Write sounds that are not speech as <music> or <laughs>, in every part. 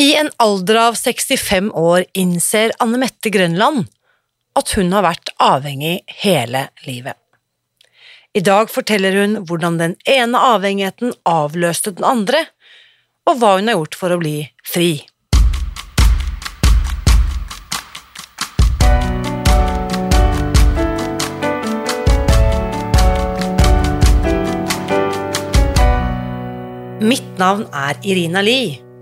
I en alder av 65 år innser Anne Mette Grønland at hun har vært avhengig hele livet. I dag forteller hun hvordan den ene avhengigheten avløste den andre, og hva hun har gjort for å bli fri. Mitt navn er Irina Lie.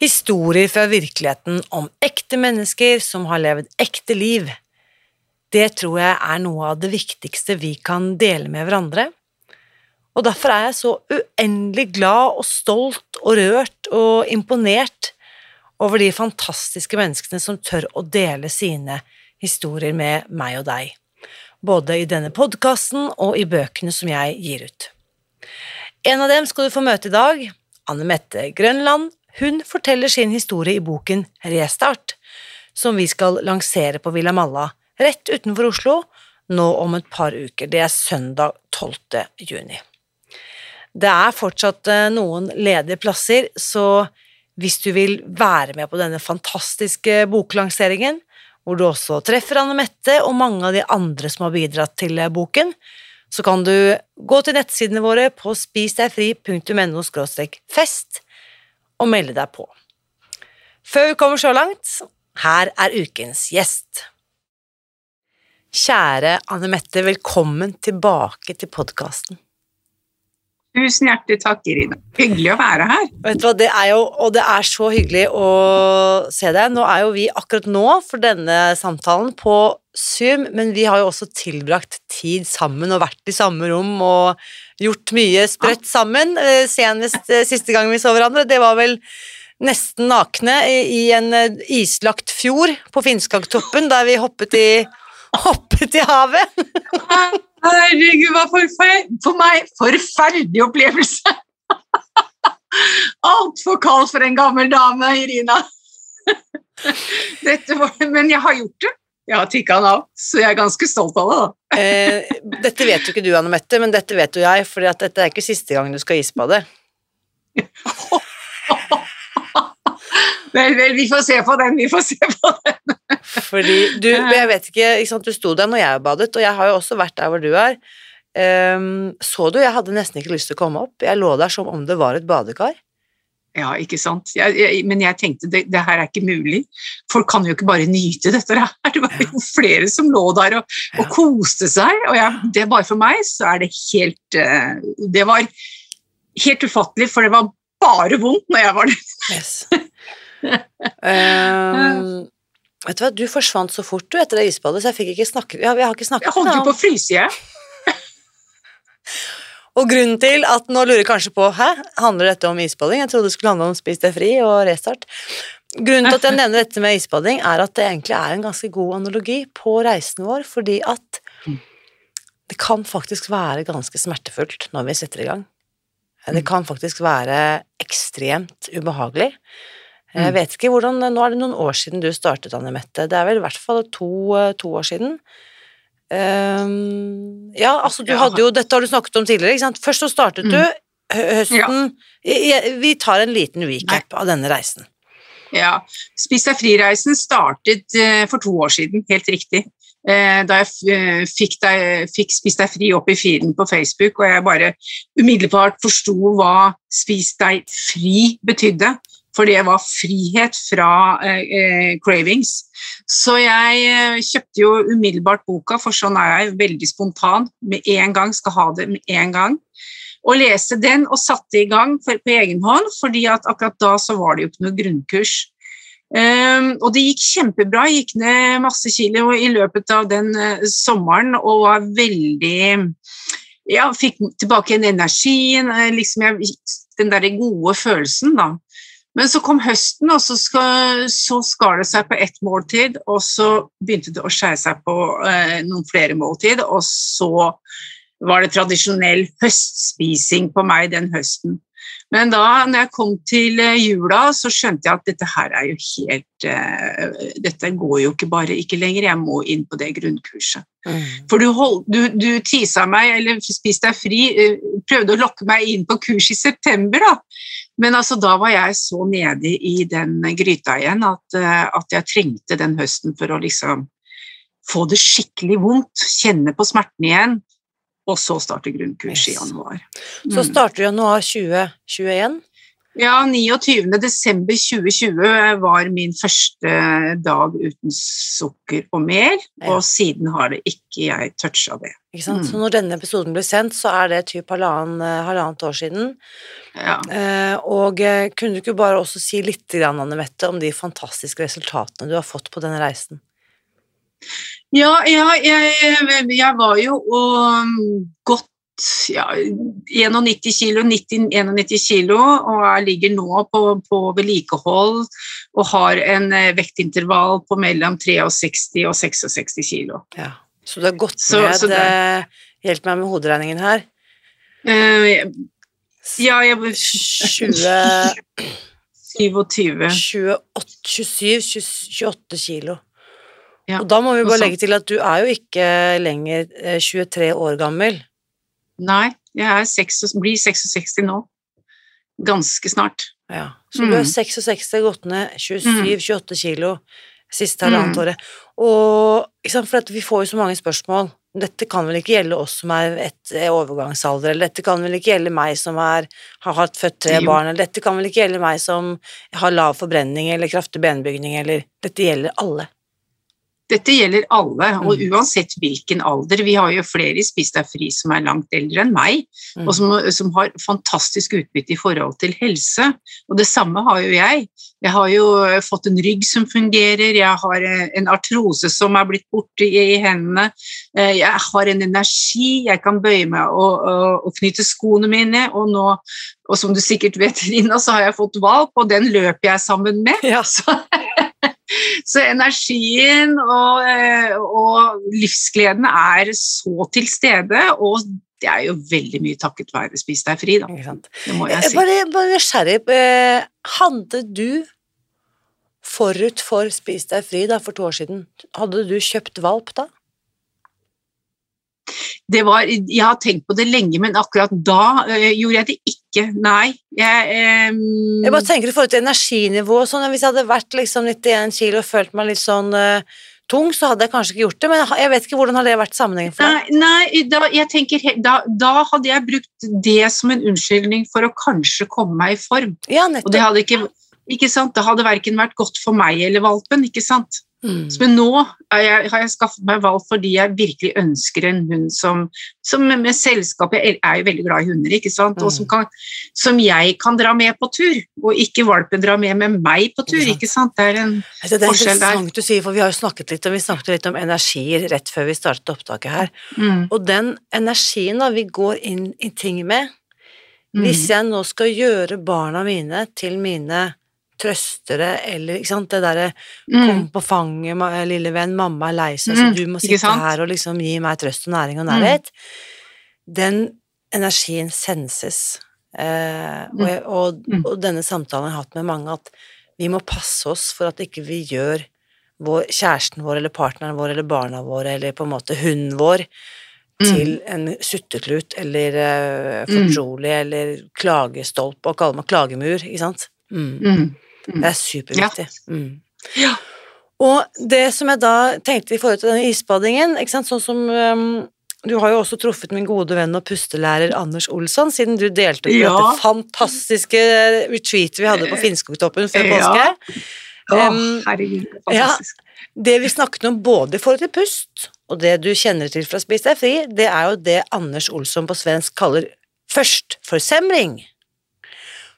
Historier fra virkeligheten om ekte mennesker som har levd ekte liv. Det tror jeg er noe av det viktigste vi kan dele med hverandre. Og derfor er jeg så uendelig glad og stolt og rørt og imponert over de fantastiske menneskene som tør å dele sine historier med meg og deg, både i denne podkasten og i bøkene som jeg gir ut. En av dem skal du få møte i dag, Anne Mette Grønland, hun forteller sin historie i boken Restart, som vi skal lansere på Villa Malla rett utenfor Oslo nå om et par uker. Det er søndag 12. juni. Det er fortsatt eh, noen ledige plasser, så hvis du vil være med på denne fantastiske boklanseringen, hvor du også treffer Anne Mette og mange av de andre som har bidratt til eh, boken, så kan du gå til nettsidene våre på spisdegfri.no fest og melde deg på. Før vi kommer så langt, her er ukens gjest. Kjære Anne Mette, velkommen tilbake til podkasten. Tusen hjertelig takk, Irina. Hyggelig å være her. Vet du hva, det er jo, Og det er så hyggelig å se deg. Nå er jo vi akkurat nå for denne samtalen på Zoom, men vi har jo også tilbrakt tid sammen og vært i samme rom og gjort mye sprøtt sammen. Eh, senest eh, siste gang vi så hverandre, det var vel nesten nakne i en eh, islagt fjord på Finnskagtoppen, der vi hoppet i, <laughs> hoppet i havet. <laughs> Herregud, hva for, for meg forferdelig opplevelse! <laughs> Altfor kaldt for en gammel dame, Irina. Var, men jeg har gjort det. Jeg har tikka den av, så jeg er ganske stolt av det. da. Eh, dette vet jo ikke du, Anne Mette, men dette vet jo jeg, for dette er ikke siste gang du skal isbade. <laughs> vel, vel, vi får se på den, vi får se på den. Fordi du, jeg vet ikke, ikke sant, du sto der når jeg badet, og jeg har jo også vært der hvor du er. Um, så du, jeg hadde nesten ikke lyst til å komme opp. Jeg lå der som om det var et badekar. Ja, ikke sant. Jeg, jeg, men jeg tenkte det, det, her er ikke mulig. Folk kan jo ikke bare nyte dette her. <laughs> Det var jo flere som lå der og, og koste seg. Og jeg, det bare for meg så er det helt uh, Det var helt ufattelig, for det var bare vondt når jeg var der. Yes. um, <laughs> Vet du hva, du forsvant så fort du etter det isbadet, så jeg fikk ikke snakke Jeg, jeg har ikke snakket Jeg holdt jo på å fryse, jeg. Og grunnen til at nå lurer jeg kanskje på Hæ, handler dette om isbading? Jeg trodde det skulle handle om Spis deg fri og restart. Grunnen til at jeg nevner dette med isbading, er at det egentlig er en ganske god analogi på reisen vår, fordi at det kan faktisk være ganske smertefullt når vi setter i gang. Det kan faktisk være ekstremt ubehagelig. Jeg vet ikke hvordan Nå er det noen år siden du startet, Anne Mette. Det er vel i hvert fall to, to år siden. Um, ja, altså du hadde jo Dette har du snakket om tidligere, ikke sant. Først så startet mm. du høsten ja. Vi tar en liten recap av denne reisen. Ja. Spis deg fri-reisen startet uh, for to år siden, helt riktig. Uh, da jeg uh, fikk, deg, fikk Spis deg fri opp i feeden på Facebook, og jeg bare umiddelbart forsto hva Spis deg fri betydde For det var frihet fra eh, eh, cravings. Så jeg eh, kjøpte jo umiddelbart boka, for sånn er jeg veldig spontan. Med en gang skal ha det med en gang. Og leste den og satte i gang for, på egen hånd, fordi at akkurat da så var det jo ikke noe grunnkurs. Um, og det gikk kjempebra, jeg gikk ned masse kilo i løpet av den uh, sommeren og var veldig Ja, fikk tilbake igjen energien, liksom jeg, den derre gode følelsen, da. Men så kom høsten, og så, skar det seg på ett måltid, og så begynte det å skeie seg på eh, noen flere måltid, og så var det tradisjonell høstspising på meg den høsten. Men da når jeg kom til eh, jula, så skjønte jeg at dette her er jo helt uh, Dette går jo ikke bare ikke lenger, jeg må inn på det grunnkurset. Mm. For du, hold, du, du, tisa meg, eller spiste deg fri, uh, prøvde å lokke meg inn på kurs i september, da. Men altså, da var jeg så nede i den gryta igjen at, uh, at jeg trengte den høsten for å liksom få det skikkelig vondt, kjenne på smerten igjen og så starte grunnkurs i januar. Mm. Så starter januar 2021? Ja, 29. desember 2020 var min første dag uten sukker og mer, ja. og siden har det ikke jeg toucha det. Ikke sant? Mm. Så når denne episoden blir sendt, så er det typ halvannen, eh, halvannet år siden. Ja. Eh, og eh, kunne du ikke bare også si litt, Anne Mette, om de fantastiske resultatene du har fått på denne reisen? Ja, ja jeg, jeg, var jo og, godt ja, 91 kilo, 90, 91 kilo, og jeg ligger nå på, på vedlikehold og har en eh, vektintervall på mellom 63 og 66 kilo. Ja, Så du har gått så, ned så det, eh, Hjelp meg med hoderegningen her. Uh, ja, jeg 20 27. 27, 28 kilo. Ja, og da må vi bare legge til at du er jo ikke lenger 23 eh, år gammel. Nei, jeg 6, blir 66 nå. Ganske snart. Ja, Så mm. du er 66, mm. gått ned 27-28 mm. kilo siste halvannet mm. året. Og for vi får jo så mange spørsmål. Dette kan vel ikke gjelde oss som er et eh, overgangsalder, eller dette kan vel ikke gjelde meg som er, har hatt født tre barn, eller dette kan vel ikke gjelde meg som har lav forbrenning eller kraftig benbygning, eller Dette gjelder alle. Dette gjelder alle, og mm. uansett hvilken alder. Vi har jo flere i Spis deg fri som er langt eldre enn meg, mm. og som, som, har fantastisk utbytte i forhold til helse. Og det samme har jo jeg. Jeg har jo fått en rygg som fungerer, jeg har eh, en artrose som er blitt borte i, i hendene, eh, jeg har en energi, jeg kan bøye meg og, og, og knytte skoene mine, og nå og som du sikkert vet, <laughs> Rina, så har jeg fått valp, og den løper jeg sammen med. Ja. Så <laughs> så energien og, eh, og, livsgleden er så til stede, og det er jo veldig mye takket være Spis deg fri, da. Det må jeg si. Bare, bare nysgjerrig, eh, hadde du forut for Spis deg fri da, for to år siden, hadde du kjøpt valp da? Det var, jeg har tenkt på det lenge, men akkurat da øh, gjorde jeg det ikke. Nei. Jeg, øh, jeg bare tenker i forhold til energinivå sånn, Hvis jeg hadde vært liksom 91 kilo og følt meg litt sånn øh, tung, så hadde jeg kanskje ikke gjort det, men jeg vet ikke hvordan har det vært sammenhengen for deg? Nei, nei da, jeg tenker, da, da, hadde jeg brukt det som en unnskyldning for å kanskje komme meg i form. Ja, nettopp. Og det hadde ikke, ikke sant? Det hadde verken vært godt for meg eller valpen, ikke sant? Mm. Men nå jeg, har jeg skaffet meg valp fordi jeg virkelig ønsker en hund som, som med selskap Jeg er jo veldig glad i hunder, ikke sant? og som, mm. kan, som, jeg kan dra med på tur. Og ikke valpen drar med med meg på tur. ikke sant? Det er en altså, det er forskjell der. Du sier, for Vi har jo snakket litt, og vi snakket litt om energier rett før vi startet opptaket her. Mm. Og den energien da vi går inn i ting med Hvis mm. jeg nå skal gjøre barna mine til mine trøstere, eller ikke sant, det derre mm. 'kom på fanget, lille venn, mamma er lei seg, så mm, du må sitte her og liksom gi meg trøst og næring og mm. nærhet', den energien senses. Eh, og, jeg, og, mm. og, denne samtalen har jeg hatt med mange, at vi må passe oss for at ikke vi gjør vår, kjæresten vår eller partneren vår eller barna våre eller på en måte hunden vår til en sutteklut eller uh, fortrolig eller klagestolpe, og kaller meg klagemur, ikke sant? Mm. Mm. Det er superviktig. Ja. Mm. ja. Og det som jeg da tenkte i forhold til denne isbadingen, sånn som um, du har jo også truffet min gode venn og pustelærer Anders Olsson, siden du delte på Ja. dette fantastiske retreatet vi hadde på Finnskogtoppen før Ja. Å, herregud, fantastisk. ja. Det vi snakket om både i forhold til pust, og det du kjenner til fra Spis deg fri, det er jo det Anders Olsson på svensk kaller førstforsemring.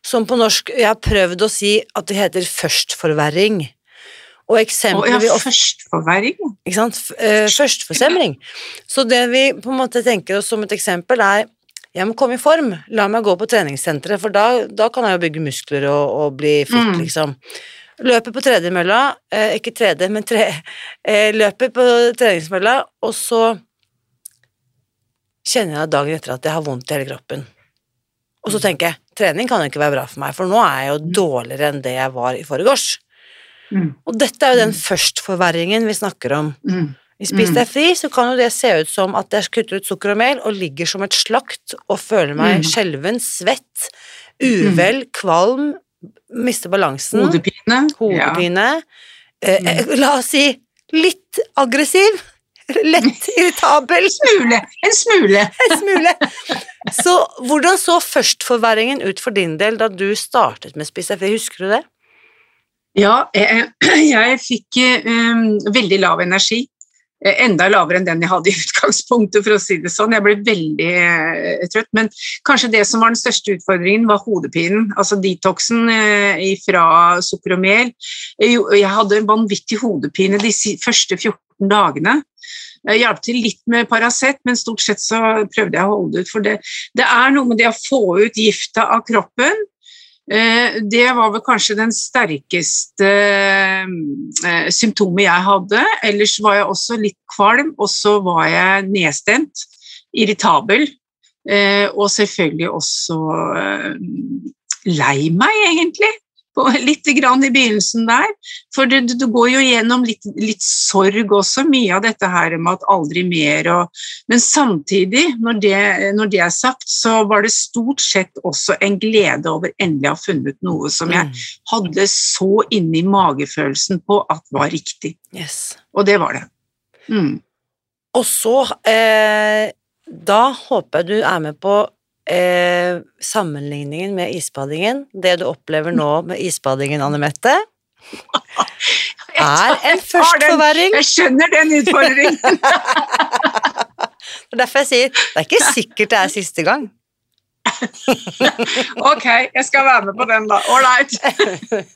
Som på norsk Jeg har prøvd å si at det heter førstforverring. Og eksempler oh, ja, førstforverring. ikke sant? Eh, Førstforsemring. Så det vi på en måte tenker oss som et eksempel er jeg må komme i form, la meg gå på treningssenteret, for da, da kan jeg jo bygge muskler og, og bli fit, Mm. liksom. Løpe på tredemølla, eh, ikke tredje, men tre, eh, løper på treningsmølla, og så kjenner jeg dagen etter at jeg har vondt i hele kroppen. Og så tenker jeg, trening kan jo ikke være bra for meg, for nå er jeg jo dårligere enn det jeg var i forgårs. Mm. Og dette er jo den førstforverringen vi snakker om. Mm. Hvis Spis Mm. deg fri så kan jo det se ut som at jeg kutter ut sukker og mel og ligger som et slakt og føler meg Mm. skjelven, svett, uvel, kvalm, mister balansen, Hodepine. hodepine Ja. eh, La oss si litt aggressiv, lett irritabel, En smule. En smule. <laughs> en smule. Så hvordan så førstforverringen ut for din del da du startet med Spis deg husker du det? Ja, jeg, <clears throat> jeg fikk um, veldig lav energi. Eh, Enda lavere enn den jeg hadde i utgangspunktet, for å si det sånn. Jeg ble veldig eh, trøtt. Men kanskje det som var den største utfordringen, var hodepinen. Altså detoxen eh, fra sukker og mel. Jeg, jeg hadde vanvittig hodepine de første 14 dagene. Jeg hjalp til litt med Paracet, men stort sett så prøvde jeg å holde det ut. For det, det er noe med det å få ut gifta av kroppen. Eh, Det var vel kanskje den sterkeste eh, symptomet jeg hadde. Ellers var jeg også litt kvalm, og så var jeg nedstemt, irritabel, eh, og selvfølgelig også lei meg, egentlig. På, <laughs> litt grann i begynnelsen der. For du, du går jo gjennom litt, litt sorg også, mye av dette her med at aldri mer og Men samtidig, når det, når det er sagt, så var det stort sett også en glede over endelig å ha funnet noe som jeg Mm. hadde så inni magefølelsen på at var riktig. Yes. Og det var det. Mm. Og så eh, Da håper jeg du er med på eh, sammenligningen med isbadingen. Det du opplever nå med isbadingen, Anne Mette, er en førstforverring. Jeg skjønner den utfordringen. <laughs> Det er derfor jeg sier det er ikke sikkert det er siste gang. <laughs> ok, jeg skal være med på den, da. Ålreit.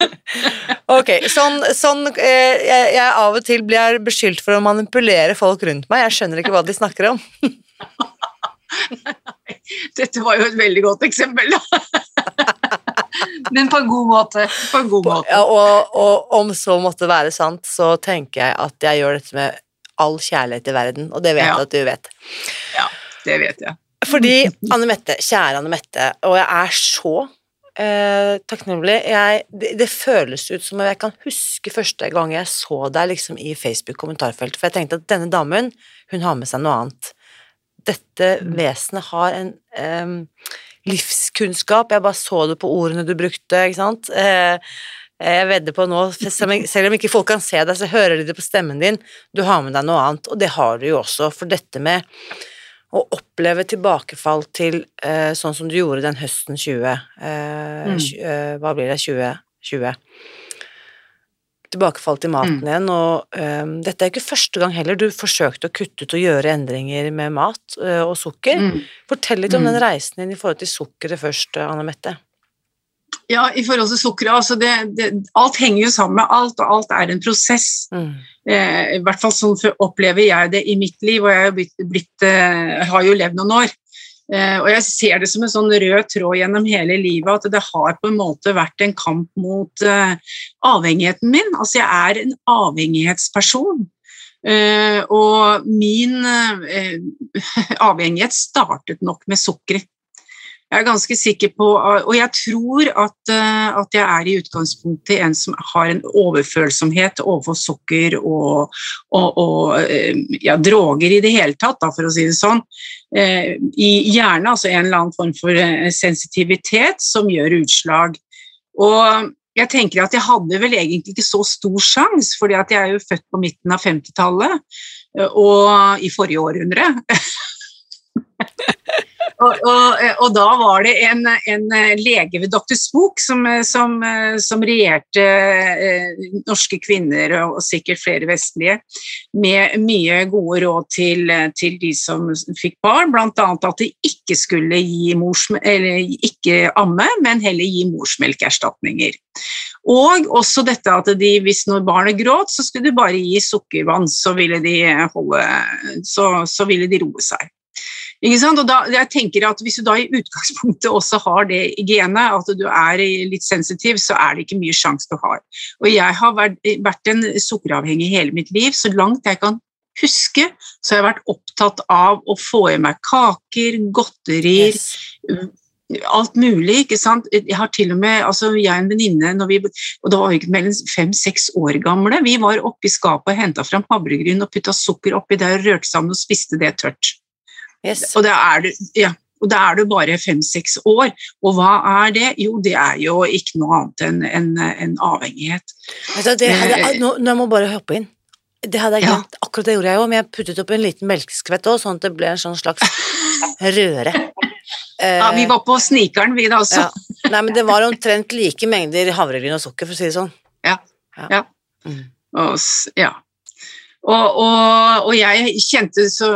<laughs> Ok, sånn, sånn eh, jeg, jeg av og til blir beskyldt for å manipulere folk rundt meg. Jeg skjønner ikke hva de snakker om. Dette var jo et veldig godt eksempel, da. <laughs> Men på en god måte. På en god måte. Ja, og, og om så måtte være sant, så tenker jeg at jeg gjør dette med all kjærlighet i verden, og det vet Ja. jeg at du vet. Det vet jeg. Fordi, Anne Mette, kjære Anne Mette, og jeg er så eh, takknemlig. Jeg, det, det føles ut som om jeg kan huske første gang jeg så deg liksom i Facebook-kommentarfeltet, for jeg tenkte at denne damen, hun har med seg noe annet. Dette vesenet har en um, livskunnskap, jeg bare så det på ordene du brukte, ikke sant? Eh, jeg vedder på nå, selv om, ikke folk kan se deg, så hører de det på stemmen din, du har med deg noe annet, og det har du jo også, for dette med å oppleve tilbakefall til eh, sånn som du gjorde den høsten 20 eh, Mm. tj- eh, Hva blir det? 2020. Tilbakefall til maten Mm. igjen, og um, dette er ikke første gang heller du forsøkte å kutte ut og gjøre endringer med mat uh, og sukker. Mm. Fortell litt om Mm. den reisen din i forhold til sukkeret først, Anne Mette. Ja, i forhold til sukkeret, altså det, det, alt henger jo sammen med alt, og alt er en prosess. Mm. Eh, I hvert fall sånn opplever jeg det i mitt liv, og jeg har, jo blitt, blitt, eh, har jo levd noen år. Eh, og jeg ser det som en sånn rød tråd gjennom hele livet, at det har på en måte vært en kamp mot eh, avhengigheten min. Altså jeg er en avhengighetsperson. Eh, og min <laughs> avhengighet startet nok med sukkeret. Jeg er ganske sikker på, og jeg tror at, eh, at jeg er i utgangspunktet en som har en overfølsomhet overfor sukker og, og, og eh, ja, droger i det hele tatt, da, for å si det sånn. Eh, I hjernen, altså en eller annen form for sensitivitet som gjør utslag. Og jeg tenker at jeg hadde vel egentlig ikke så stor sjanse, fordi jeg er jo født på midten av 50-tallet, eh, og i forrige århundre. <laughs> og, og, og, da var det en, en lege ved Dr. Spook som, som, som regjerte eh, norske kvinner, og, sikkert flere vestlige, med mye gode råd til, til de som fikk barn, bl.a. at de ikke skulle gi mors, eller ikke amme, men heller gi morsmelkerstatninger. Og også dette at de, hvis når barnet gråt, så skulle de bare gi sukkervann, så ville de, holde, så, så ville de roe seg. Da, jeg tenker at Hvis du da i utgangspunktet også har det genet, at du er litt sensitiv, så er det ikke mye sjanse du har. Og jeg har vært, en sukkeravhengig hele mitt liv. Så langt jeg kan huske, så har jeg vært opptatt av å få i meg kaker, godterier yes. Alt mulig. ikke sant? Jeg har til og med, altså jeg og en venninne, og da var vi ikke mellom fem-seks år gamle, vi var oppe i skapet og henta fram havregryn og putta sukker oppi der og rørte sammen og spiste det tørt. Yes. Og, da er du, ja, og da er du bare fem-seks år. Og hva er det? Jo, det er jo ikke noe annet enn en, en avhengighet. Altså, det hadde, eh, nå, nå må jeg bare hoppe inn. Det hadde jeg glemt. Ja. Akkurat det gjorde jeg òg, men jeg puttet opp en liten melkeskvett òg, sånn at det ble en sånn slags røre. <laughs> Ja, vi var på snikeren, vi da også. Ja. Nei, men det var omtrent like mengder havregryn og sukker, for å si det sånn. Ja. Ja. Mm. Og, ja. Og, og, og, jeg kjente så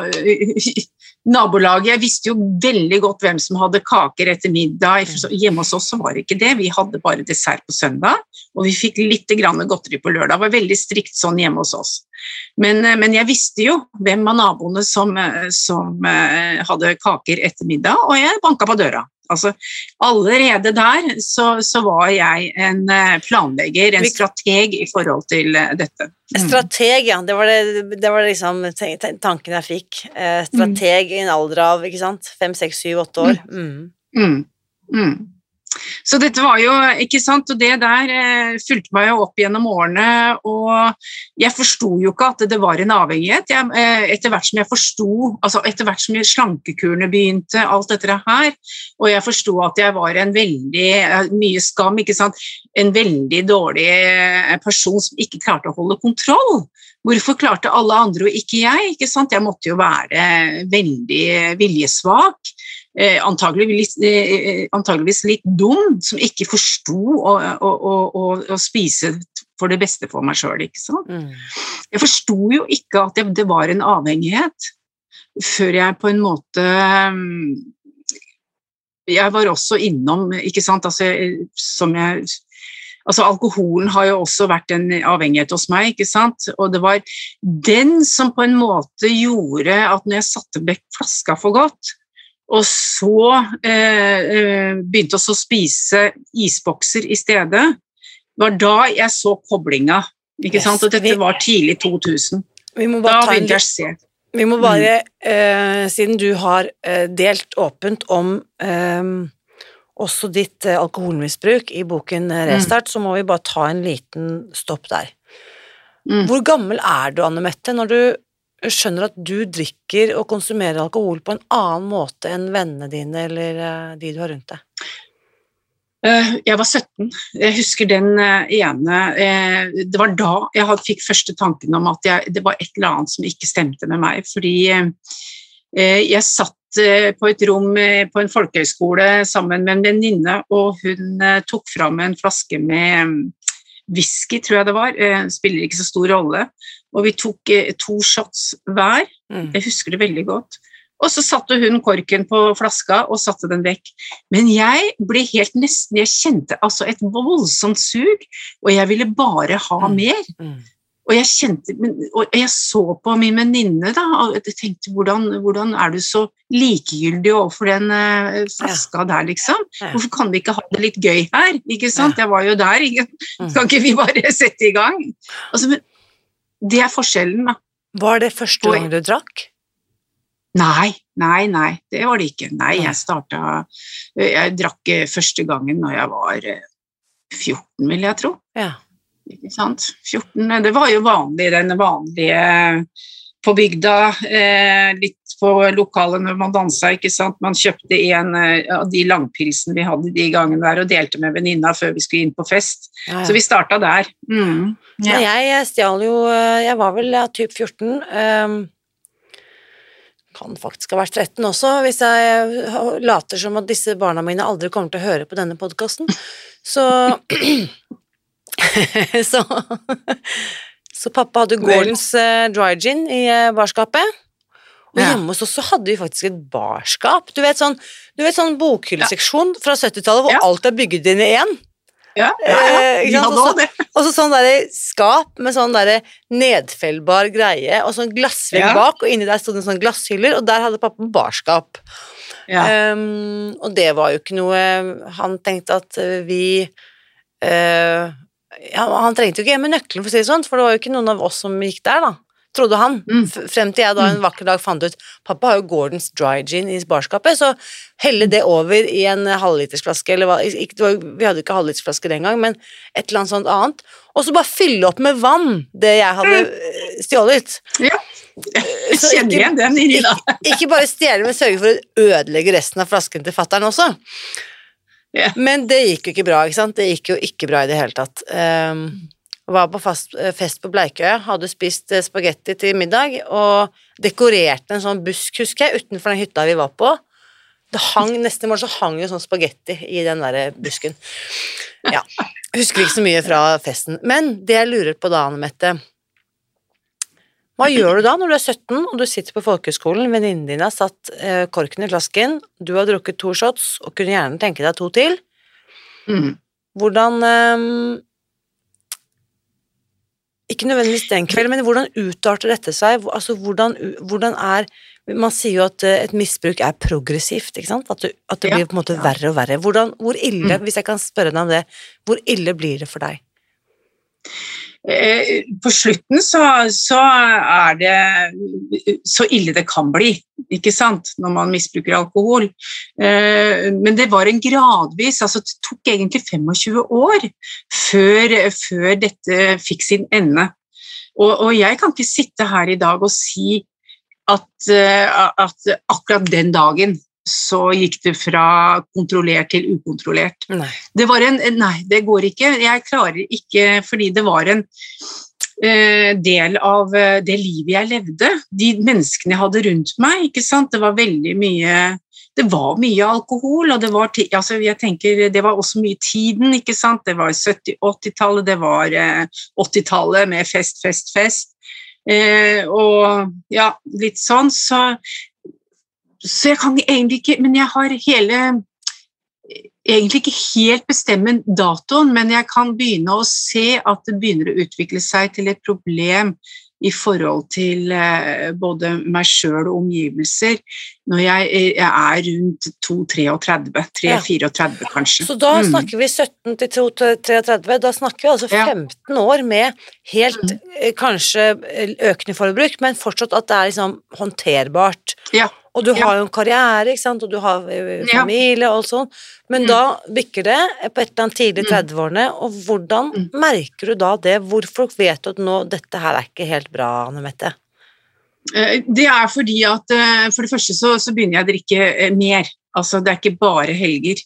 Nabolaget Jeg visste jo veldig godt hvem som hadde kaker etter middag. Hjemme hos oss var det ikke det. Vi hadde bare dessert på søndag, og vi fikk litt godteri på lørdag. Det var veldig strikt sånn hjemme hos oss. Men, eh, men jeg visste jo hvem av naboene som, eh, som eh, hadde kaker etter middag, og jeg banka på døra. Altså, allerede der så, så, var jeg en eh, planlegger, en strateg i forhold til eh, dette. Mm. Strateg, ja. Det var, det, det var liksom tanken jeg fikk. Eh, strateg mm. i en alder av ikke sant? fem, seks, syv, åtte år. Mm. Så dette var jo, ikke sant, og det der eh, fulgte meg jo opp gjennom årene, og jeg forsto jo ikke at det var en avhengighet. Jeg, eh, etter hvert som jeg forsto, altså etter hvert som slankekurene begynte, alt dette her, og jeg forsto at jeg var en veldig, eh, mye skam, ikke sant, en veldig dårlig eh, person som ikke klarte å holde kontroll. Hvorfor klarte alle andre og ikke jeg? Ikke sant? Jeg måtte jo være veldig viljesvak eh, antageligvis, eh, antageligvis, litt dum, som ikke forsto å, å, å, å, spise for det beste for meg sjøl. Mm. Jeg forsto jo ikke at det, det, var en avhengighet, før jeg på en måte mm, Jeg var også innom, ikke sant, altså, som jeg Altså, alkoholen har jo også vært en avhengighet hos meg, ikke sant. Og det var den som på en måte gjorde at når jeg satte vekk flaska for godt, og så eh, eh begynte vi å spise isbokser i stedet. Det var da jeg så koblinga. Ikke sant? Og dette var tidlig 2000. da begynte jeg å se. Vi må bare, mm. eh, siden du har eh, delt åpent om eh, også ditt eh, alkoholmisbruk i boken Restart, mm. så må vi bare ta en liten stopp der. Mm. Hvor gammel er du, Anne Mette, når du skjønner at du drikker og konsumerer alkohol på en annen måte enn vennene dine eller eh, de du har rundt deg? Eh, jeg var 17. Jeg husker den eh, ene Det var da jeg fikk første tanken om at jeg, det var et eller annet som ikke stemte med meg. Fordi jeg satt på et rom på en folkehøyskole sammen med en venninne, og hun tok fram en flaske med whisky, tror jeg det var. Spiller ikke så stor rolle. Og vi tok eh, to shots hver. Mm. Jeg husker det veldig godt. Og så satte hun korken på flaska og satte den vekk. Men jeg ble helt nesten Jeg kjente altså et voldsomt sug, og jeg ville bare ha mm. mer. Mm. Og jeg kjente, og jeg så på min venninne da, og jeg tenkte hvordan, hvordan, er du så likegyldig overfor den uh, flaska ja. der, liksom? Hvorfor kan vi ikke ha det litt gøy her? Ikke sant? Ja. Jeg var jo der, ikke? Mm. kan ikke vi bare <laughs> sette i gang? Altså, men det er forskjellen, da. Var det første gang du drakk? Nei, nei, nei, det var det ikke. Nei, jeg starta Jeg drakk eh, første gangen når jeg var 14, eh, vil jeg tro. Ja. Ikke sant? 14, Det var jo vanlig, den vanlige på bygda, eh, litt på lokalet når man dansa. ikke sant? Man kjøpte en eh, av de langpilsene vi hadde de gangene der, og delte med venninna før vi skulle inn på fest. Ja, ja. Så vi starta der. Mm. Ja. Jeg stjal jo eh, Jeg var vel ja, typ 14. Um, kan faktisk ha vært 13 også, hvis jeg later som at disse barna mine aldri kommer til å høre på denne podkasten. Så <clears throat> så, så pappa hadde Gordons uh, dry gin i uh, barskapet. Og Ja. hjemme hos oss så hadde vi faktisk et barskap. Du vet sånn, du vet sånn bokhylleseksjon fra 70-tallet hvor Ja. alt er bygget inn i én. Ja, ja, ja. Eh, også det. Og så sånn derre skap med sånn derre nedfellbar greie, og sånn glassvegg Ja. bak, og inni der sto det sånn glasshyller, og der hadde pappa barskap. Ja. Ehm, og det var jo ikke noe Han tenkte at eh, vi eh, ja, Han trengte jo ikke hjemme nøkkelen, for å si det sånn, for det var jo ikke noen av oss som gikk der, da. Trodde han. Mm. Frem til jeg da en vakker dag fant ut Pappa har jo Gordons dry gin i barskapet, så helle det over i en halvlitersflaske, eller hva ikke, det var, Vi hadde jo ikke halvlitersflaske den gang, men et eller annet sånt annet. Og så bare fylle opp med vann, det jeg hadde eh, stjålet. Ja. Jeg kjenner igjen den inni da. Ikke bare stjele, men sørge for å ødelegge resten av flasken til fattern også. Men det gikk jo ikke bra, ikke sant? Det gikk jo ikke bra i det hele tatt. Um, var på fast, eh, fest på Bleikøya, hadde spist eh, spagetti til middag, og dekorerte en sånn busk, husker jeg, utenfor den hytta vi var på. Det hang, Neste morgen så hang jo sånn spagetti i den der busken. Ja. Husker ikke så mye fra festen. Men det jeg lurer på da, Anne Mette Hva gjør du da når du er 17 og du sitter på folkehøyskolen, venninnen din har satt eh, korken i flasken, du har drukket to shots og kunne gjerne tenke deg to til? Mm. Hvordan eh, Ikke nødvendigvis den kvelden, men hvordan utarter dette seg? Altså, hvordan, hvordan er Man sier jo at eh, et misbruk er progressivt, ikke sant? At, du, at det blir på en måte verre og verre. Hvordan, hvor ille, Mm. hvis jeg kan spørre deg om det, hvor ille blir det for deg? Eh, På slutten så, så er det så ille det kan bli, ikke sant, når man misbruker alkohol. Eh, Men det var en gradvis, altså det tok egentlig 25 år før, før dette fikk sin ende. Og, og jeg kan ikke sitte her i dag og si at, eh, at akkurat den dagen så gikk det fra kontrollert til ukontrollert. Nei. Det var en Nei, det går ikke. Jeg klarer ikke fordi det var en eh, del av eh, det livet jeg levde. De menneskene jeg hadde rundt meg. ikke sant? Det var veldig mye det var mye alkohol, og det var, altså jeg tenker, det var også mye tiden. ikke sant? Det var 70-80-tallet, det var eh, 80-tallet med fest, fest, fest. Eh, og ja, litt sånn. Så, så jeg kan egentlig ikke Men jeg har hele egentlig ikke helt bestemme datoen, men jeg kan begynne å se at det begynner å utvikle seg til et problem i forhold til eh, både meg sjøl og omgivelser når jeg, eh, er rundt 2-33, Ja. 3-34 kanskje. Så da Mm. snakker vi 17 til 2 til 33, da snakker vi altså Ja. 15 år med helt eh, kanskje økende forbruk, men fortsatt at det er liksom håndterbart. Ja. Og du har jo en karriere, ikke sant, og du har familie og alt sånt, men Mm. da bikker det på et eller annet tidlig i 30-årene, og hvordan Mm. merker du da det? Hvorfor vet du at nå, dette her er ikke helt bra, Anne Mette? Eh, Det er fordi at eh, for det første så, så begynner jeg å drikke eh, mer. Altså det er ikke bare helger.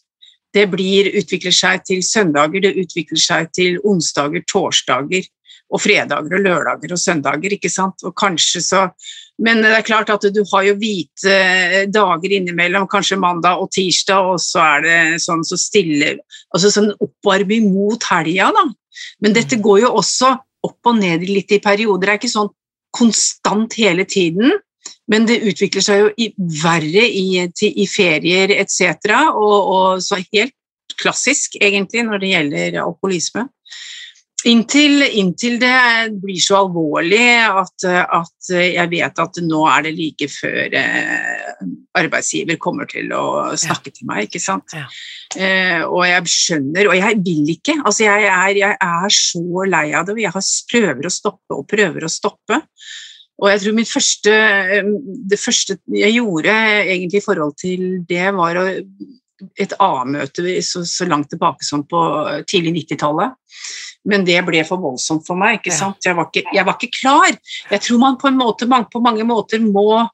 Det blir, utvikler seg til søndager, det utvikler seg til onsdager, torsdager og fredager og lørdager og søndager, ikke sant. Og kanskje så Men det er klart at du har jo hvite eh, dager innimellom, kanskje mandag og tirsdag, og så er det sånn så stille Altså sånn oppvarming mot helga, da. Men dette går jo også opp og ned litt i perioder. Det er ikke sånn konstant hele tiden, men det utvikler seg jo i, verre i, til, i ferier etc. Og, og så helt klassisk, egentlig, når det gjelder alkoholisme. Inntil, inntil det blir så alvorlig at, at jeg vet at nå er det like før eh, arbeidsgiver kommer til å snakke til meg, ikke sant. Ja. Eh, og jeg skjønner, og jeg vil ikke. Altså jeg er, jeg er så lei av det, og jeg har, prøver å stoppe og prøver å stoppe. Og jeg tror mitt første, det første jeg gjorde egentlig i forhold til det, var å, et A-møte så, så langt tilbake som på tidlig 90-tallet. Men det ble for voldsomt for meg. ikke sant? Jeg var ikke, jeg var ikke klar. Jeg tror man på, en måte, på mange måter må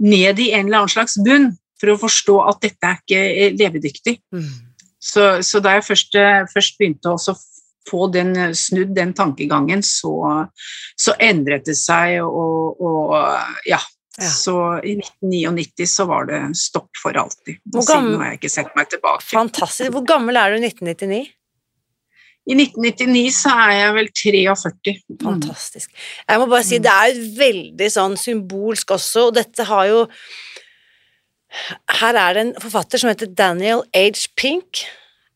ned i en eller annen slags bunn for å forstå at dette er ikke eh, levedyktig. Mm. Så, så da jeg først, eh, først begynte å få den, eh, snudd den tankegangen, så, så endret det seg, og, og ja, Ja. Så i 1999 så var det stopp for alltid. Og Siden gammel- har jeg ikke sett meg tilbake. Fantastisk. Hvor gammel er du i 1999? I 1999 så er jeg vel 43. Mm. Fantastisk. Jeg må bare si, det er veldig sånn symbolsk også, og dette har jo Her er det en forfatter som heter Daniel H. Pink.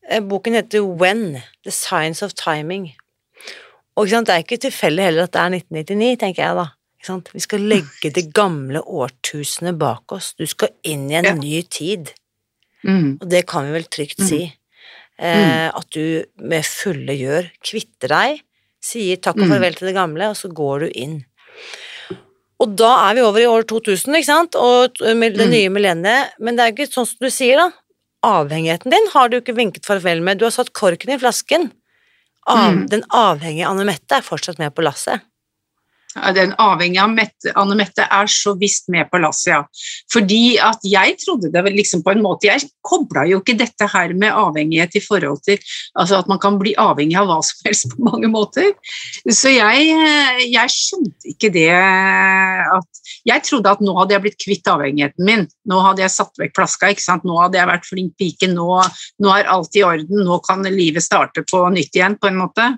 Eh, Boken heter When, The Science of Timing. Og det er ikke tilfeldig heller at det er 1999, tenker jeg da. Vi skal legge det gamle årtusenet bak oss. Du skal inn i en Ja. ny tid. Mm. Og det kan vi vel trygt Mm. si. Eh, at du med fulle gjør kvitter deg, sier takk og Mm. farvel til det gamle, og så går du inn. Og da er vi over i år 2000, ikke sant, og det Mm. nye millenniet, men det er ikke sånn som du sier, da. Avhengigheten din har du ikke vinket farvel med, du har satt korken i flasken. Av, Mm. Den avhengige Anne Mette er fortsatt med på lasset. Den avhengig av Mette, Anne Mette er så visst med på lasset, ja. Fordi at jeg trodde det liksom på en måte Jeg kobla jo ikke dette her med avhengighet i forhold til altså at man kan bli avhengig av hva som helst på mange måter. Så jeg, eh, jeg skjønte ikke det at Jeg trodde at nå hadde jeg blitt kvitt avhengigheten min. Nå hadde jeg satt vekk flaska, ikke sant. Nå hadde jeg vært flink pike. Nå, nå er alt i orden. Nå kan livet starte på nytt igjen, på en måte.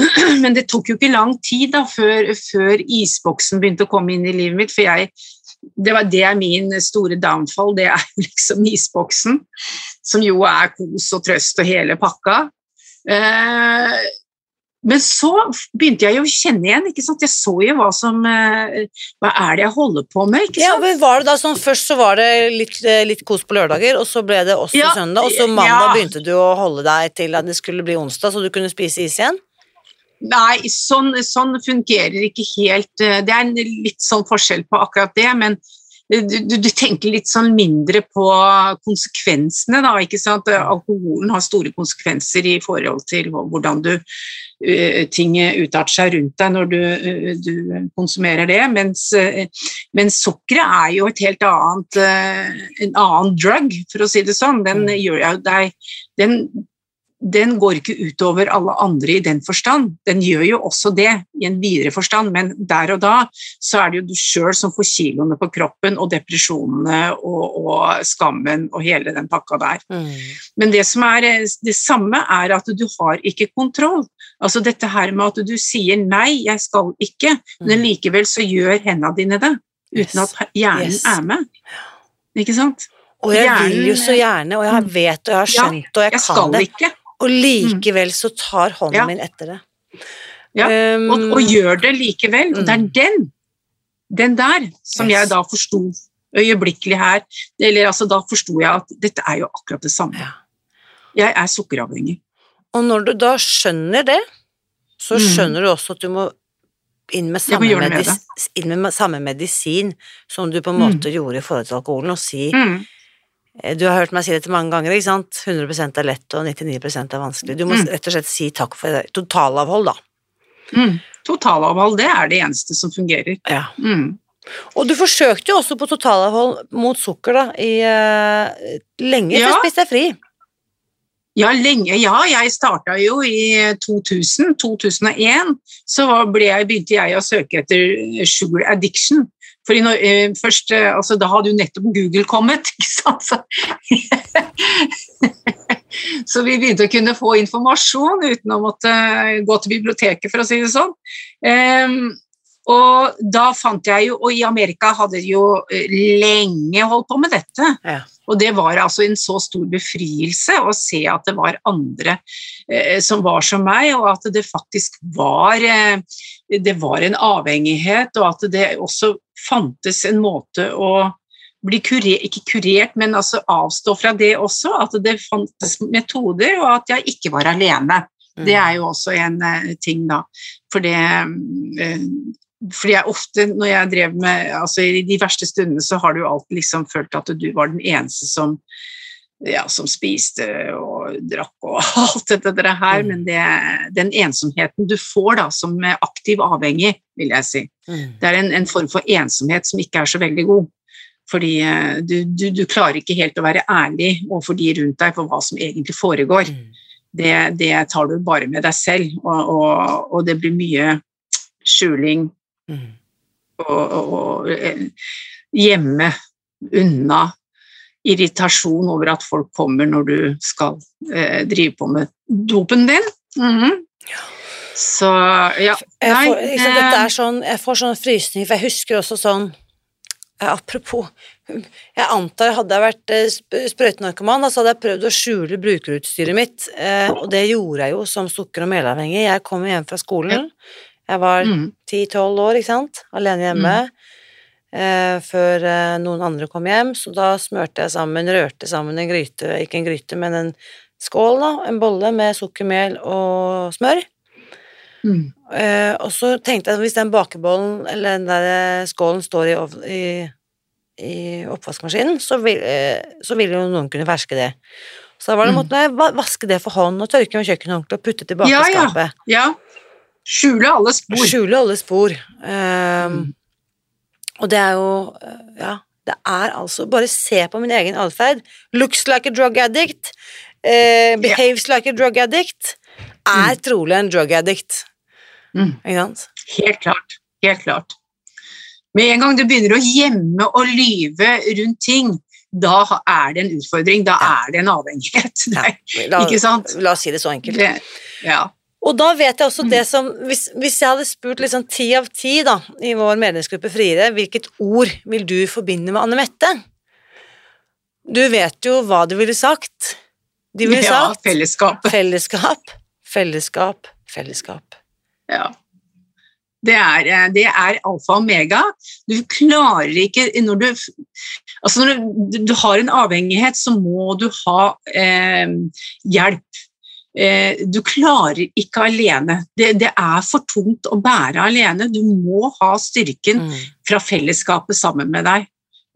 <clears throat> Men det tok jo ikke lang tid da, før, før isboksen begynte å komme inn i livet mitt, for jeg, det, var, det er min store downfall, det er <laughs> liksom isboksen, som jo er kos og trøst og hele pakka. Eh, men så begynte jeg jo å kjenne igjen, ikke sant? jeg så jo hva som eh, Hva er det jeg holder på med? ikke Ja, men var det da sånn, Først så var det litt, eh, litt kos på lørdager, og så ble det også Ja, søndag, og så mandag ja. begynte du å holde deg til at det skulle bli onsdag, så du kunne spise is igjen? Nei, sånn, sånn fungerer ikke helt eh, Det er en litt sånn forskjell på akkurat det, men du, du, tenker litt sånn mindre på konsekvensene, da, ikke sant. Alkoholen har store konsekvenser i forhold til hvordan du eh, ting utarter seg rundt deg når du, eh, du konsumerer det, mens, mens sukkeret er jo et helt annet en annen drug, for å si det sånn. Den gjør jo deg den, den går ikke utover alle andre i den forstand. Den gjør jo også det i en videre forstand, men der og da så er det jo du sjøl som får kiloene på kroppen og depresjonene og, og skammen og hele den pakka der. Mm. Men det som er det samme, er at du har ikke kontroll. Altså dette her med at du sier nei, jeg skal ikke, men likevel så gjør hendene dine det, uten Yes. at hjernen Yes. er med. Ikke sant? Og jeg Hjernen- vil jo så gjerne, og jeg vet og jeg har Ja, skjønt og jeg, Jeg kan det, ikke. Og likevel så tar hånden Ja. min etter det. Ja, Um, og, og gjør det likevel. Og det er Mm. den, den der, som Yes. jeg da forsto øyeblikkelig her. Eller altså, da forsto jeg at dette er jo akkurat det samme. ja. Jeg er sukkeravhengig. Og når du da skjønner det, så Mm. skjønner du også at du må inn med samme, med medis inn med samme medisin som du på en Mm. måte gjorde i forhold til alkoholen, og si Mm. Eh, Du har hørt meg si dette mange ganger, ikke sant? 100 er lett, og 99 er vanskelig. Du må Mm. rett og slett si takk for det. Totalavhold, da. Mm. Totalavhold, det er det eneste som fungerer. Ja. Mm. Og du forsøkte jo også på totalavhold mot sukker, da, i uh, lenge Ja. før Spis deg fri. Ja, lenge. Ja, jeg starta jo i 2000, 2001. Så ble jeg, begynte jeg å søke etter sugar addiction. For når, eh, først, eh, altså, da hadde jo nettopp Google kommet, <laughs> ikke sant? Så, <laughs> så vi begynte å kunne få informasjon uten å måtte gå til biblioteket, for å si det sånn. Ehm, og da fant jeg jo, og i Amerika hadde de jo eh, lenge holdt på med dette. Ja. Og det var altså en så stor befrielse å se at det var andre eh, som var som meg, og at det faktisk var, eh, det var en avhengighet, og at det også fantes en måte å bli kurert, ikke kurert, men altså avstå fra det også, at det fantes metoder, og at jeg ikke var alene. Mm. Det er jo også en eh, ting, da. For det eh, fordi jeg ofte, når jeg drev med altså I de verste stundene så har du alltid liksom følt at du var den eneste som ja, som spiste og drakk og <laughs> alt dette her, Mm. men det, den ensomheten du får da som aktiv avhengig, vil jeg si, Mm. det er en, en form for ensomhet som ikke er så veldig god. Fordi eh, du, du, du klarer ikke helt å være ærlig overfor de rundt deg for hva som egentlig foregår. Mm. Det, det tar du bare med deg selv, og, og, og det blir mye skjuling, Mm. og, og å gjemme unna irritasjon over at folk kommer når du skal eh, drive på med dopen din. Mhm. Så ja. Jeg får, liksom, dette er sånn, jeg får sånn frysning, for jeg husker også sånn eh, Apropos Jeg antar hadde jeg vært eh, sp- sprøytenarkoman, så hadde jeg prøvd å skjule brukerutstyret mitt, eh, og det gjorde jeg jo som sukker- og melavhengig. Jeg kom hjem fra skolen, jeg var mm, 10-12 år, ikke sant, alene hjemme, eh, før eh, noen andre kom hjem, så da smørte jeg sammen, rørte sammen en gryte, ikke en gryte, men en skål da, en bolle med sukkermel og smør. mm, Eh, og så tenkte jeg at hvis den bakebollen eller den der eh, skålen står i, i, i oppvaskmaskinen, så vil, eh, så vil jo noen kunne ferske det. Så da var det Mm. måtte jeg vaske det for hånd og tørke med kjøkkenhåndkle og putte tilbake Ja, i ja. skapet. ja. Skjule alle spor. Skjule alle spor. Um, Mm. Og det er jo eh, Ja, det er altså Bare se på min egen atferd. Looks like a drug addict. eh, behaves like a drug addict. Er trolig en drug addict. Mm. Ikke sant? Helt klart. Helt klart. Med en gang du begynner å gjemme og lyve rundt ting, da er det en utfordring. Da Ja. er det en avhengighet. <laughs> Ja. La, Ikke sant? la oss si det så enkelt. det, ja. Og da vet jeg også Mm. det som Hvis, hvis jeg hadde spurt liksom ti av ti da, i vår medlemsgruppe Friere, hvilket ord vil du forbinde med Anne Mette? Du vet jo hva du ville sagt. De ville ja, sagt fellesskap. fellesskap, fellesskap, fellesskap. Ja. Det er, eh, det er alfa og omega. Du klarer ikke når du, altså når du, du har en avhengighet, så må du ha eh, hjelp. Eh, du klarer ikke alene. Det, det er for tungt å bære alene. Du må ha styrken Mm, fra fellesskapet sammen med deg.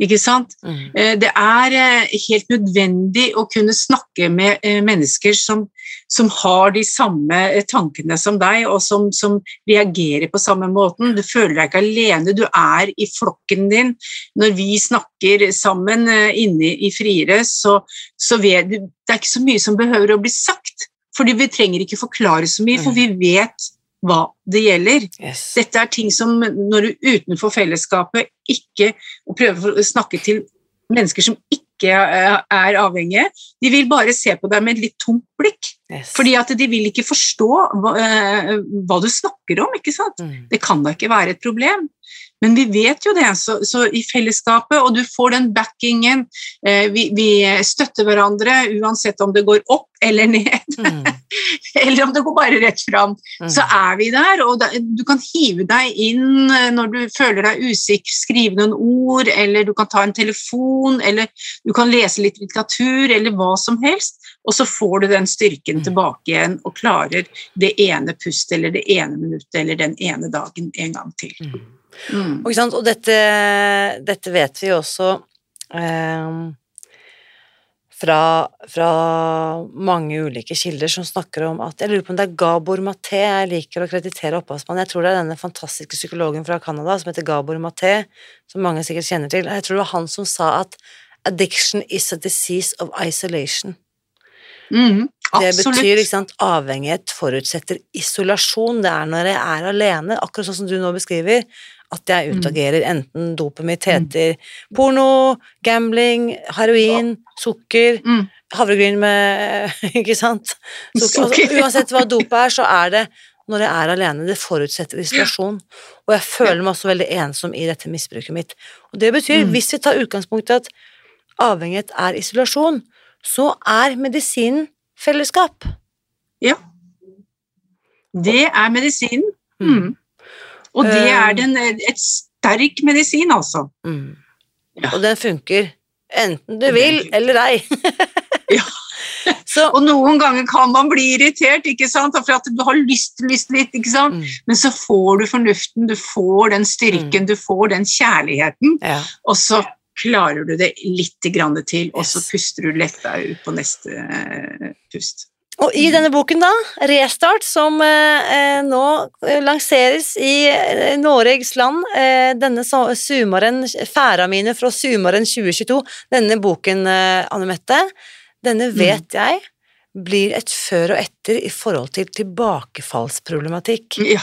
Ikke sant? mm, Eh, Det er eh, helt nødvendig å kunne snakke med mennesker som, som har de samme tankene som deg, og som, som reagerer på samme måten. Du føler deg ikke alene, du er i flokken din. Når vi snakker sammen inne i Friere, så, så vet Det er ikke så mye som behøver å bli sagt, fordi vi trenger ikke forklare så mye, for vi vet hva det gjelder. yes. Dette er ting som når du utenfor fellesskapet ikke prøver å snakke til mennesker som ikke er avhengige, de vil bare se på deg med et litt tomt blikk. yes. Fordi at de vil ikke forstå hva, eh, hva du snakker om, ikke sant? mm, Det kan da ikke være et problem. Men vi vet jo det, så, så i fellesskapet, og du får den backingen, eh, vi, vi støtter hverandre uansett om det går opp eller ned, mm, <laughs> eller om det går bare rett fram mm. så er vi der, og da, du kan hive deg inn eh, når du føler deg usikker, skrive noen ord, eller du kan ta en telefon, eller du kan lese litt litteratur, eller hva som helst, og så får du den styrken Mm. tilbake igjen og klarer det ene pustet eller det ene minuttet eller den ene dagen en gang til. Mm. Mm. Og, og dette, dette vet vi også eh, fra, fra mange ulike kilder som snakker om at Jeg lurer på om det er Gabor Maté jeg liker å kreditere opphavsmannen. Jeg tror det er denne fantastiske psykologen fra Canada som heter Gabor Maté, som mange sikkert kjenner til. Jeg tror det var han som sa at addiction is a disease of isolation. Mm. Det betyr ikke sant, avhengighet forutsetter isolasjon. Det er når jeg er alene, akkurat sånn som du nå beskriver, at jeg Mm. utagerer. Enten dopet mitt heter porno, gambling, heroin, sukker, Mm. havregryn med <laughs> Ikke sant? Sukker. Altså, <laughs> uansett hva dopet er, så er det når jeg er alene. Det forutsetter isolasjon. Og jeg føler meg også veldig ensom i dette misbruket mitt. Og det betyr, Mm. hvis vi tar utgangspunkt i at avhengighet er isolasjon, så er medisinen fellesskap. Ja. Det er medisinen. Mm. Mm. Og det Eh. er den, et sterk medisin, altså. Mm. Ja. Og den funker enten du vil eller ei. <laughs> Ja. Så Og noen ganger kan man bli irritert, ikke sant? for at du har lyst, lyst litt, ikke sant? mm. men så får du fornuften, du får den styrken, du får den kjærligheten, ja. og så klarer du det litt grann til, og så puster du letta ut på neste eh, pust. Og i denne boken, da, Restart, som eh, eh, nå eh, lanseres i Norges Noregs land eh, denne sumaren, Færa mine fra sumaren 2022, denne boken, eh, Anne Mette, denne vet jeg blir et før og etter i forhold til tilbakefallsproblematikk. Ja,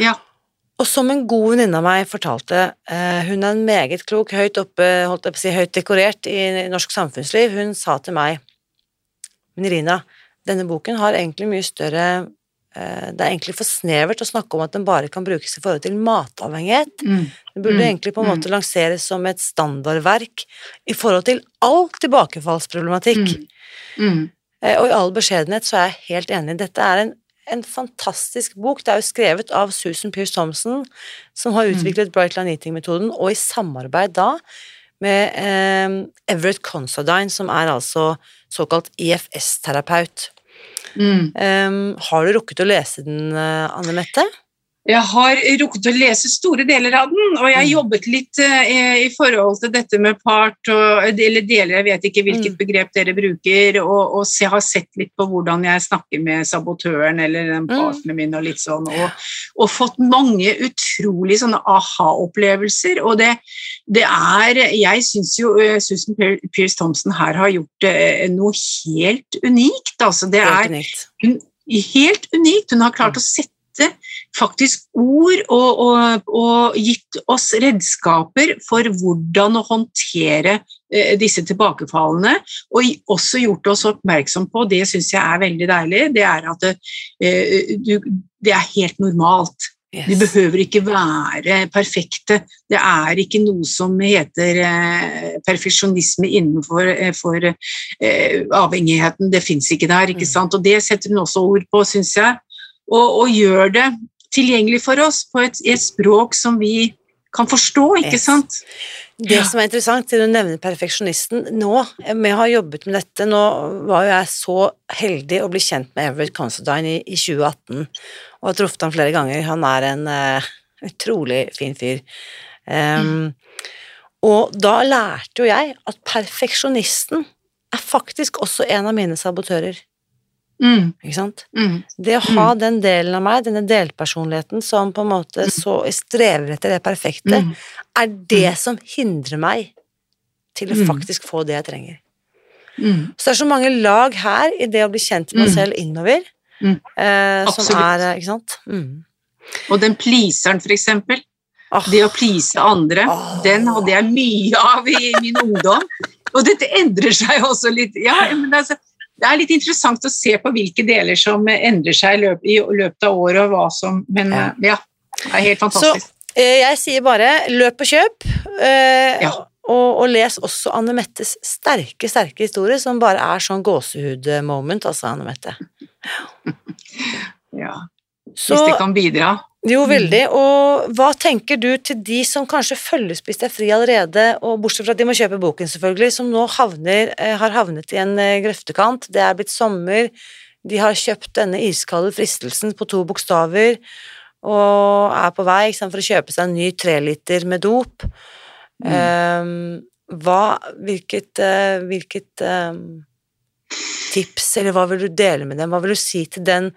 ja. Og som en god venninne av meg fortalte, eh, hun er en meget klok, høyt oppe, holdt jeg på å si, høyt dekorert i norsk samfunnsliv, hun sa til meg Men Irina, denne boken har egentlig mye større eh, Det er egentlig for snevert å snakke om at den bare kan brukes i forhold til matavhengighet. Mm. Det burde Mm, egentlig på en mm. måte lanseres som et standardverk i forhold til all tilbakefallsproblematikk. Mm. Eh, Og i all beskjedenhet så er jeg helt enig. Dette er en, en fantastisk bok. Det er jo skrevet av Susan Pearce Thompson, som har utviklet Bright Line Eating-metoden, og i samarbeid da med eh, Everett Considine, som er altså såkalt IFS-terapeut. Mm. Um, har du rukket å lese den, eh, Anne Mette? Jeg har rukket å lese store deler av den, og jeg har Mm. jobbet litt eh, i forhold til dette med part, og, eller deler, jeg vet ikke hvilket Mm. begrep dere bruker, og, og se, har sett litt på hvordan jeg snakker med sabotøren eller den Mm. partneren min og litt sånn, og, og fått mange utrolig sånne aha-opplevelser, og det, det er, jeg synes jo eh, Susan Pearce Thompson her har gjort eh, noe helt unikt, altså det er hun, helt unikt. Hun har klart å sette faktisk ord og, og, og gitt oss redskaper for hvordan å håndtere eh, disse tilbakefallene, og også gjort oss oppmerksom på, det syns jeg er veldig deilig, det er at eh, du, det er helt normalt. Vi behøver ikke være perfekte. Det er ikke noe som heter eh, perfeksjonisme innenfor eh, for, eh, avhengigheten. Det fins ikke der. ikke Mm. sant? Og det setter hun også ord på, syns jeg. Og, og gjør det tilgjengelig for oss på et, et språk som vi kan forstå, ikke Yes. sant? Det Ja. som er interessant, til du nevner perfeksjonisten Nå, med å ha jobbet med dette, nå var jo jeg så heldig å bli kjent med Everett Considine i, i 2018, og har truffet ham flere ganger. Han er en uh, utrolig fin fyr. Em, Og da lærte jo jeg at perfeksjonisten er faktisk også en av mine sabotører. Mm, Ikke sant? mm, Det å ha den delen av meg, denne delpersonligheten som på en måte så strever etter det perfekte, mm, er det som hindrer meg til å Mm. faktisk få det jeg trenger. mm. Så det er så mange lag her i det å bli kjent med Mm. selv innover, Mm. eh, som er eh, Ikke sant? Mm. Og den pleaseren, for eksempel. Det å please andre, Oh. den hadde jeg mye av i min ungdom. Og dette endrer seg også litt. Ja, men altså, det er litt interessant å se på hvilke deler som endrer seg i løpet, i løpet av året, og hva som Men Ja. ja, det er helt fantastisk. Så jeg sier bare løp og kjøp, eh, Ja. og, og les også Anne Mettes sterke, sterke historie, som bare er sånn gåsehud-moment, altså, Anne Mette. <laughs> ja. Så, Hvis det kan bidra. Jo, Mm. veldig. Og hva tenker du til de som kanskje følgespist er fri allerede, og bortsett fra at de må kjøpe boken, selvfølgelig, som nå havner, eh, har havnet i en eh, grøftekant. Det er blitt sommer, de har kjøpt denne iskalde fristelsen på to bokstaver, og er på vei sant, for å kjøpe seg en ny treliter med dop. Mm. Eh, hva, hvilket, eh, hvilket um, tips, eller hva vil du dele med dem? Hva vil du si til den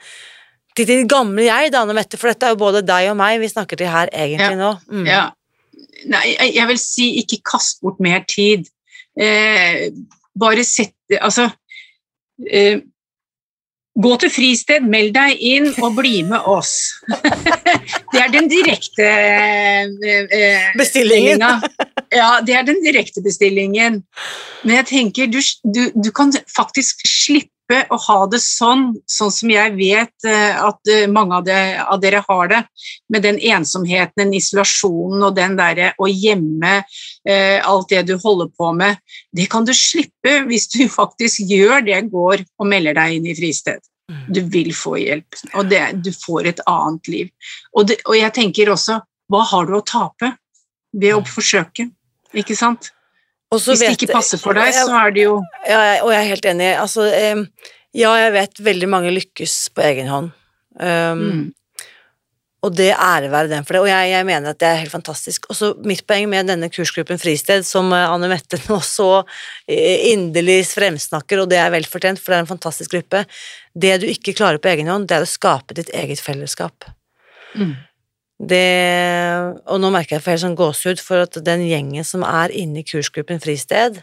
til din gamle jeg, da, Anne Mette, for dette er jo både deg og meg vi snakker til her egentlig nå. Mm. Ja. Nei, jeg- jeg vil si ikke kast bort mer tid. Eh, bare sett Altså eh, Gå til fristed, meld deg inn og bli med oss. <laughs> det er den direkte eh, eh, Bestillingen. Ja, det er den direkte bestillingen. Men jeg tenker du, du, du kan faktisk slippe å ha det sånn, sånn som jeg vet eh, at eh, mange av, dere har det, med den ensomheten, den isolasjonen og den derre å gjemme eh, alt det du holder på med. Det kan du slippe hvis du <laughs> faktisk gjør det, går og melder deg inn i fristed. Mm. Du vil få hjelp, og det, du får et annet liv. Og, det, og jeg tenker også, hva har du å tape ved å forsøke? Ikke sant? Hvis det ikke passer for deg, så er det jo ja, og jeg er helt enig. Altså, ja, jeg vet veldig mange lykkes på egen hånd. Um, mm, Og det ære være den for det, og jeg, jeg mener at det er helt fantastisk. Og så mitt poeng med denne kursgruppen Fristed, som eh, Anne Mette <laughs> nå så inderlig fremsnakker, og det er vel fortjent, for det er en fantastisk gruppe, det du ikke klarer på egen hånd, det er å skape ditt eget fellesskap. mm, Det, og nå merker jeg for helt sånn gåsehud for at den gjengen som er inne i kursgruppen Fristed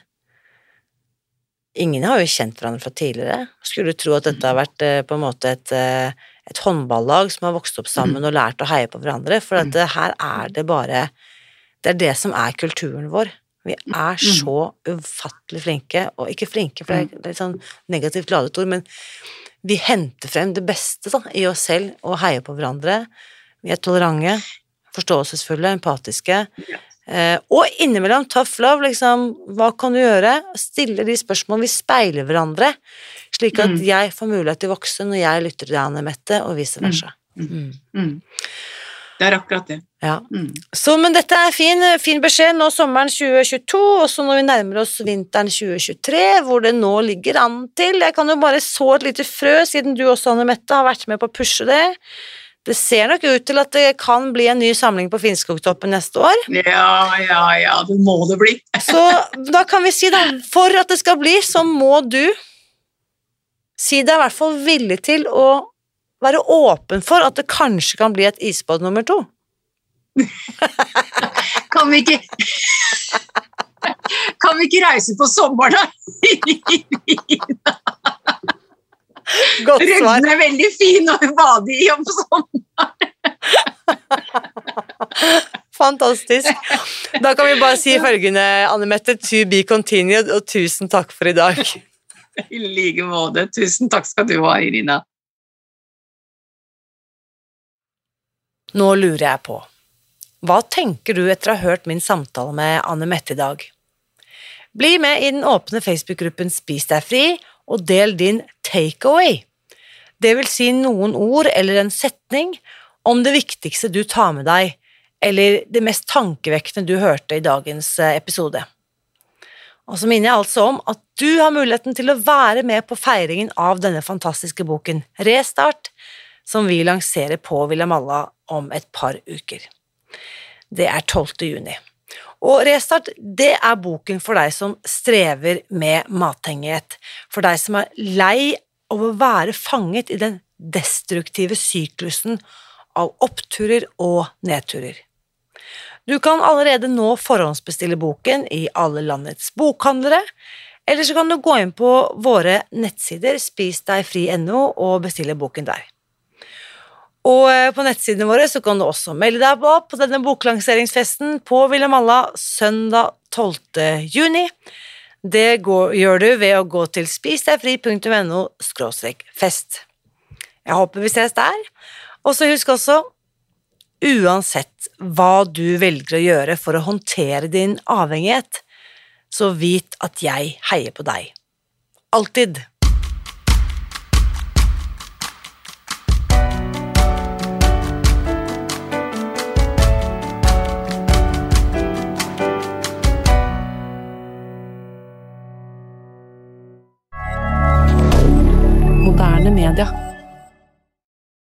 Ingen har jo kjent hverandre fra tidligere. Skulle tro at dette har vært eh, på en måte et, eh, et håndballag som har vokst opp sammen og lært å heie på hverandre, for at Mm. her er det bare Det er det som er kulturen vår. Vi er så ufattelig flinke, og ikke flinke, for det er litt sånn negativt ladet ord, men vi henter frem det beste da, i oss selv og heier på hverandre. Vi er tolerante, forståelsesfulle, empatiske. Ja. Eh, og innimellom tough love, liksom, hva kan du gjøre? Stille de spørsmålene, vi speiler hverandre, slik at Mm. jeg får mulighet til å vokse når jeg lytter til Anne Mette, og vice versa. Mm. Mm. Det er akkurat det. Ja. Mm. Så, men dette er fin, fin beskjed nå sommeren 2022, og så når vi nærmer oss vinteren 2023, hvor det nå ligger an til Jeg kan jo bare så et lite frø, siden du også, Anne Mette, har vært med på å pushe det. Det ser nok ut til at det kan bli en ny samling på Finnskogtoppen neste år. Ja, ja, ja, det må det bli. <laughs> Så da kan vi si, da, for at det skal bli, så må du si deg i hvert fall villig til å være åpen for at det kanskje kan bli et isbad nummer to. <laughs> Kan vi ikke <laughs> Kan vi ikke reise på sommeren, da? Godt svar. Rødden er veldig fin å bade i om sommeren. Fantastisk. Da kan vi bare si følgende, Anne Mette, to be continued, og tusen takk for i dag. <laughs> I like måte. Tusen takk skal du ha, Irina. Nå lurer jeg på, hva tenker du etter å ha hørt min samtale med Anne Mette i dag? Bli med i den åpne Facebook-gruppen Spis deg fri, og del din takeaway. Det vil si noen ord eller en setning om det viktigste du tar med deg, eller det mest tankevekkende du hørte i dagens eh, episode. Og så minner jeg altså om at du har muligheten til å være med på feiringen av denne fantastiske boken, Restart, som vi lanserer på Villamalla om et par uker. Det er 12. juni. Og Restart, det er boken for deg som strever med mathengighet, for deg som er lei av å være fanget i den destruktive syklusen av oppturer og nedturer. Du kan allerede nå forhåndsbestille boken i alle landets bokhandlere, eller så kan du gå inn på våre nettsider spisdegfri.no og bestille boken der. Og eh, på nettsidene våre så kan du også melde deg på på denne boklanseringsfesten på Villamalla søndag 12. juni. Det går, gjør du ved å gå til spisdegfri.no fest. Jeg håper vi ses der. Og så husk også, uansett hva du velger å gjøre for å håndtere din avhengighet, så vit at jeg heier på deg. Alltid.